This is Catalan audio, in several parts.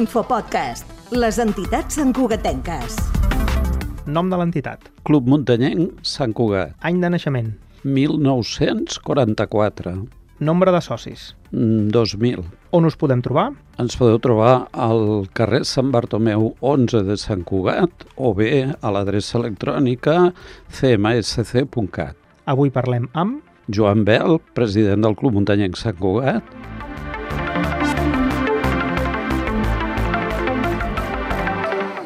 Infopodcast, les entitats santcugatenques. Nom de l'entitat. Club Muntanyenc, Sant Cugat, Any de naixement. 1944, Nombre de socis. mm, 2000. On us podem trobar? Ens podeu trobar al carrer Sant Bartomeu 11 de Sant Cugat o bé a l'adreça electrònica cmsc.cat. Avui parlem amb... Joan Bel, president del Club Muntanyenc Sant Cugat,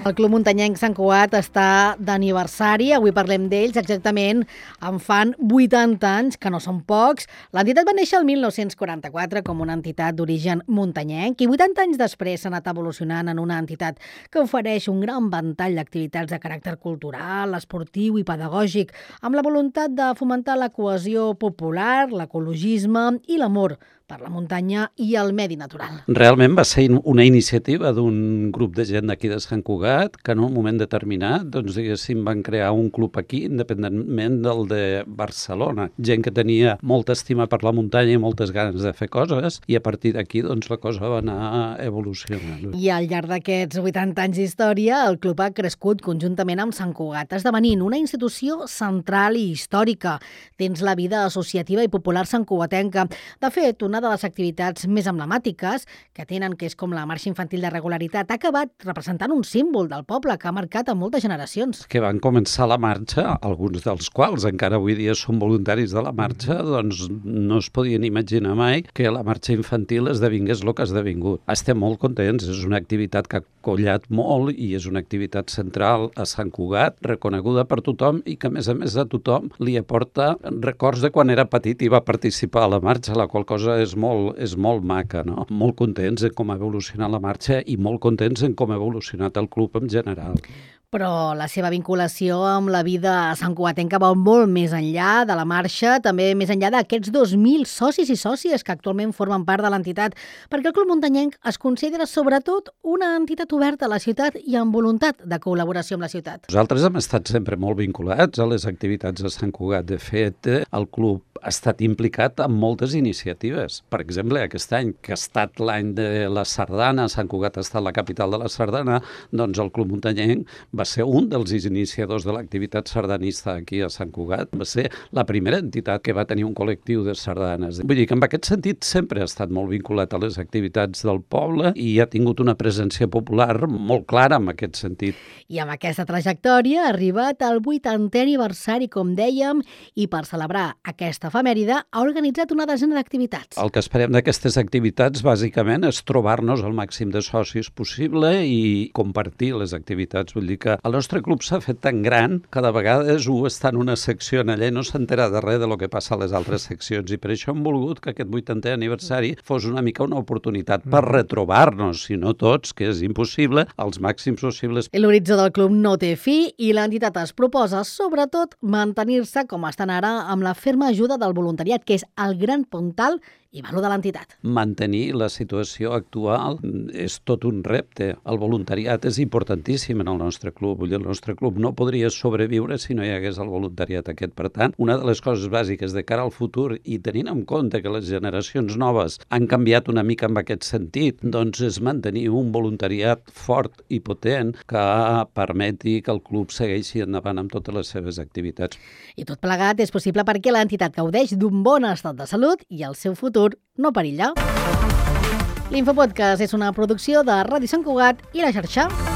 El Club Muntanyenc Sant Cugat està d'aniversari, avui parlem d'ells, exactament en fan 80 anys, que no són pocs. L'entitat va néixer el 1944 com una entitat d'origen muntanyenc i 80 anys després s'ha anat evolucionant en una entitat que ofereix un gran ventall d'activitats de caràcter cultural, esportiu i pedagògic, amb la voluntat de fomentar la cohesió popular, l'ecologisme i l'amor per la muntanya i el medi natural. Realment va ser una iniciativa d'un grup de gent d'aquí de Sant Cugat que en un moment determinat, doncs diguéssim, van crear un club aquí independentment del de Barcelona. Gent que tenia molta estima per la muntanya i moltes ganes de fer coses i a partir d'aquí doncs la cosa va anar evolucionant. I al llarg d'aquests 80 anys d'història, el club ha crescut conjuntament amb Sant Cugat, esdevenint una institució central i històrica dins la vida associativa i popular santcugatenca. De fet, una de les activitats més emblemàtiques que tenen, que és com la marxa infantil de regularitat, ha acabat representant un símbol del poble que ha marcat a moltes generacions. que van començar la marxa, alguns dels quals encara avui dia són voluntaris de la marxa, doncs no es podien imaginar mai que la marxa infantil esdevingués el que ha esdevingut. Estem molt contents, és una activitat que ha collat molt i és una activitat central a Sant Cugat, reconeguda per tothom i que a més a més a tothom li aporta records de quan era petit i va participar a la marxa, la qual cosa és molt, és molt maca, no? Molt contents en com ha evolucionat la marxa i molt contents en com ha evolucionat el club en general. Però la seva vinculació amb la vida santcugatenca va molt més enllà de la marxa, també més enllà d'aquests 2.000 socis i sòcies que actualment formen part de l'entitat, perquè el Club Muntanyenc es considera sobretot una entitat oberta a la ciutat i amb voluntat de col·laboració amb la ciutat. Nosaltres hem estat sempre molt vinculats a les activitats de Sant Cugat. De fet, el club ha estat implicat en moltes iniciatives. Per exemple, aquest any, que ha estat l'any de la Sardana, Sant Cugat ha estat la capital de la Sardana, doncs el Club Muntanyenc va ser un dels iniciadors de l'activitat sardanista aquí a Sant Cugat. Va ser la primera entitat que va tenir un col·lectiu de sardanes. Vull dir que en aquest sentit sempre ha estat molt vinculat a les activitats del poble i ha tingut una presència popular molt clara en aquest sentit. I amb aquesta trajectòria ha arribat al 80è aniversari, com dèiem, i per celebrar aquesta efemèride ha organitzat una desena d'activitats. El que esperem d'aquestes activitats, bàsicament, és trobar-nos el màxim de socis possible i compartir les activitats. Vull dir que el nostre club s'ha fet tan gran que de vegades un està en una secció en allà i no s'entera de res de lo que passa a les altres seccions i per això hem volgut que aquest 80è aniversari fos una mica una oportunitat per retrobar-nos, si no tots, que és impossible, els màxims possibles. L'horitzó del club no té fi i l'entitat es proposa, sobretot, mantenir-se com estan ara amb la ferma ajuda del voluntariat, que és el gran puntal i valor de l'entitat. mantenir la situació actual és tot un repte. El voluntariat és importantíssim en el nostre club. Vull dir, el nostre club no podria sobreviure si no hi hagués el voluntariat aquest. Per tant, una de les coses bàsiques de cara al futur i tenint en compte que les generacions noves han canviat una mica en aquest sentit, doncs és mantenir un voluntariat fort i potent que permeti que el club segueixi endavant amb totes les seves activitats. I tot plegat és possible perquè l'entitat gaudeix d'un bon estat de salut i el seu futur no perilla. L'Infopodcast és una producció de Ràdio Sant Cugat i la xarxa.